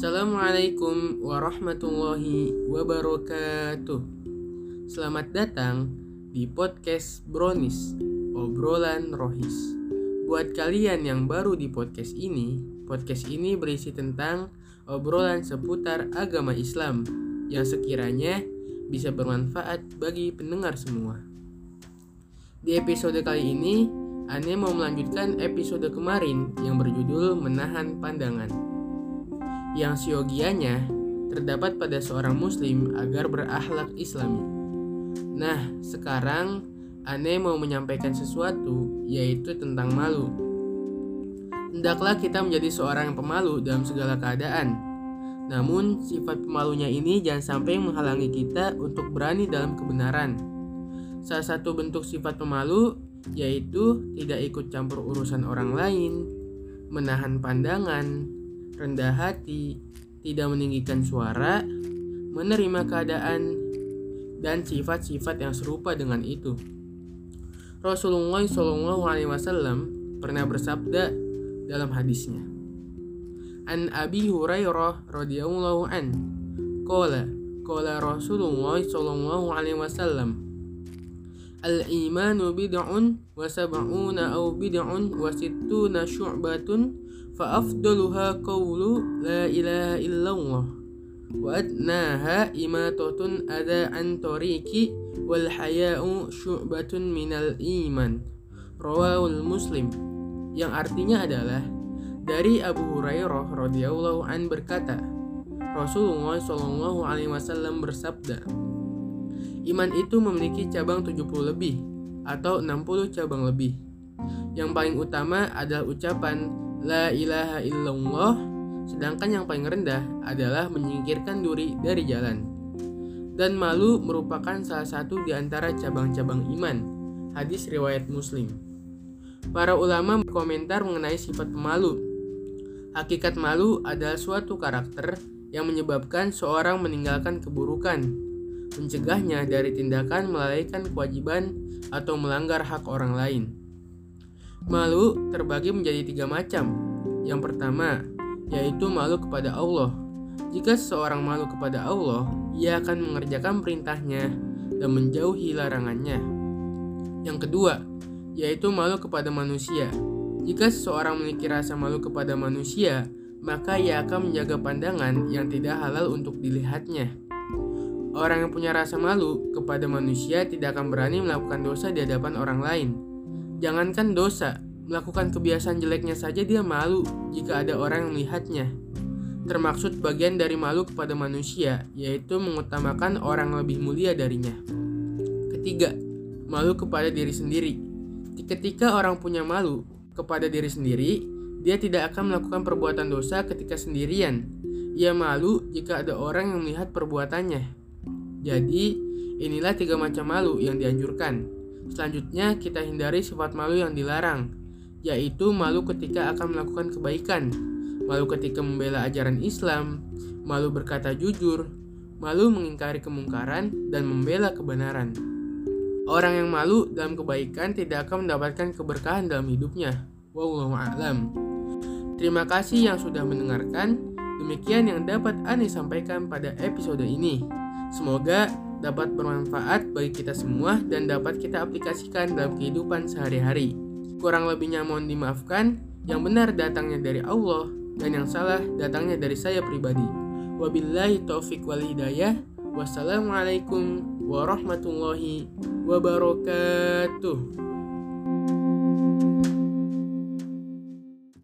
Assalamualaikum warahmatullahi wabarakatuh. Selamat datang di podcast Bronis, obrolan rohis. Buat kalian yang baru di podcast ini, podcast ini berisi tentang obrolan seputar agama Islam yang sekiranya bisa bermanfaat bagi pendengar semua. Di episode kali ini, Ane mau melanjutkan episode kemarin yang berjudul Menahan Pandangan yang siogianya terdapat pada seorang muslim agar berakhlak islami. Nah, sekarang Ane mau menyampaikan sesuatu yaitu tentang malu. Hendaklah kita menjadi seorang yang pemalu dalam segala keadaan. Namun, sifat pemalunya ini jangan sampai menghalangi kita untuk berani dalam kebenaran. Salah satu bentuk sifat pemalu yaitu tidak ikut campur urusan orang lain, menahan pandangan, rendah hati, tidak meninggikan suara, menerima keadaan, dan sifat-sifat yang serupa dengan itu. Rasulullah Shallallahu Alaihi Wasallam pernah bersabda dalam hadisnya. An Abi Hurairah radhiyallahu an, qala qala Rasulullah Shallallahu Alaihi Wasallam, Al imanu bid'un wa sab'una aw bid'un wa sittuna syu'batun فأفضلها قول لا إله إلا الله وأدناها إماتة أذى عن طريق والحياء شعبة من الإيمان رواه المسلم yang artinya adalah dari Abu Hurairah radhiyallahu an berkata Rasulullah Shallallahu alaihi wasallam bersabda Iman itu memiliki cabang 70 lebih atau 60 cabang lebih yang paling utama adalah ucapan La ilaha illallah Sedangkan yang paling rendah adalah menyingkirkan duri dari jalan. Dan malu merupakan salah satu di antara cabang-cabang iman. Hadis riwayat muslim. Para ulama berkomentar mengenai sifat pemalu. Hakikat malu adalah suatu karakter yang menyebabkan seorang meninggalkan keburukan Mencegahnya dari tindakan melalaikan kewajiban atau melanggar hak orang lain Malu terbagi menjadi tiga macam. Yang pertama, yaitu malu kepada Allah. Jika seseorang malu kepada Allah, ia akan mengerjakan perintahnya dan menjauhi larangannya. Yang kedua, yaitu malu kepada manusia. Jika seseorang memiliki rasa malu kepada manusia, maka ia akan menjaga pandangan yang tidak halal untuk dilihatnya. Orang yang punya rasa malu kepada manusia tidak akan berani melakukan dosa di hadapan orang lain Jangankan dosa, melakukan kebiasaan jeleknya saja dia malu jika ada orang yang melihatnya. Termaksud bagian dari malu kepada manusia, yaitu mengutamakan orang lebih mulia darinya. Ketiga, malu kepada diri sendiri. Ketika orang punya malu kepada diri sendiri, dia tidak akan melakukan perbuatan dosa ketika sendirian. Ia malu jika ada orang yang melihat perbuatannya. Jadi, inilah tiga macam malu yang dianjurkan. Selanjutnya, kita hindari sifat malu yang dilarang, yaitu malu ketika akan melakukan kebaikan, malu ketika membela ajaran Islam, malu berkata jujur, malu mengingkari kemungkaran, dan membela kebenaran. Orang yang malu dalam kebaikan tidak akan mendapatkan keberkahan dalam hidupnya. Wallahu a'lam. Terima kasih yang sudah mendengarkan. Demikian yang dapat Ani sampaikan pada episode ini. Semoga dapat bermanfaat bagi kita semua dan dapat kita aplikasikan dalam kehidupan sehari-hari. Kurang lebihnya mohon dimaafkan, yang benar datangnya dari Allah dan yang salah datangnya dari saya pribadi. Wabillahi taufik wal hidayah. Wassalamualaikum warahmatullahi wabarakatuh.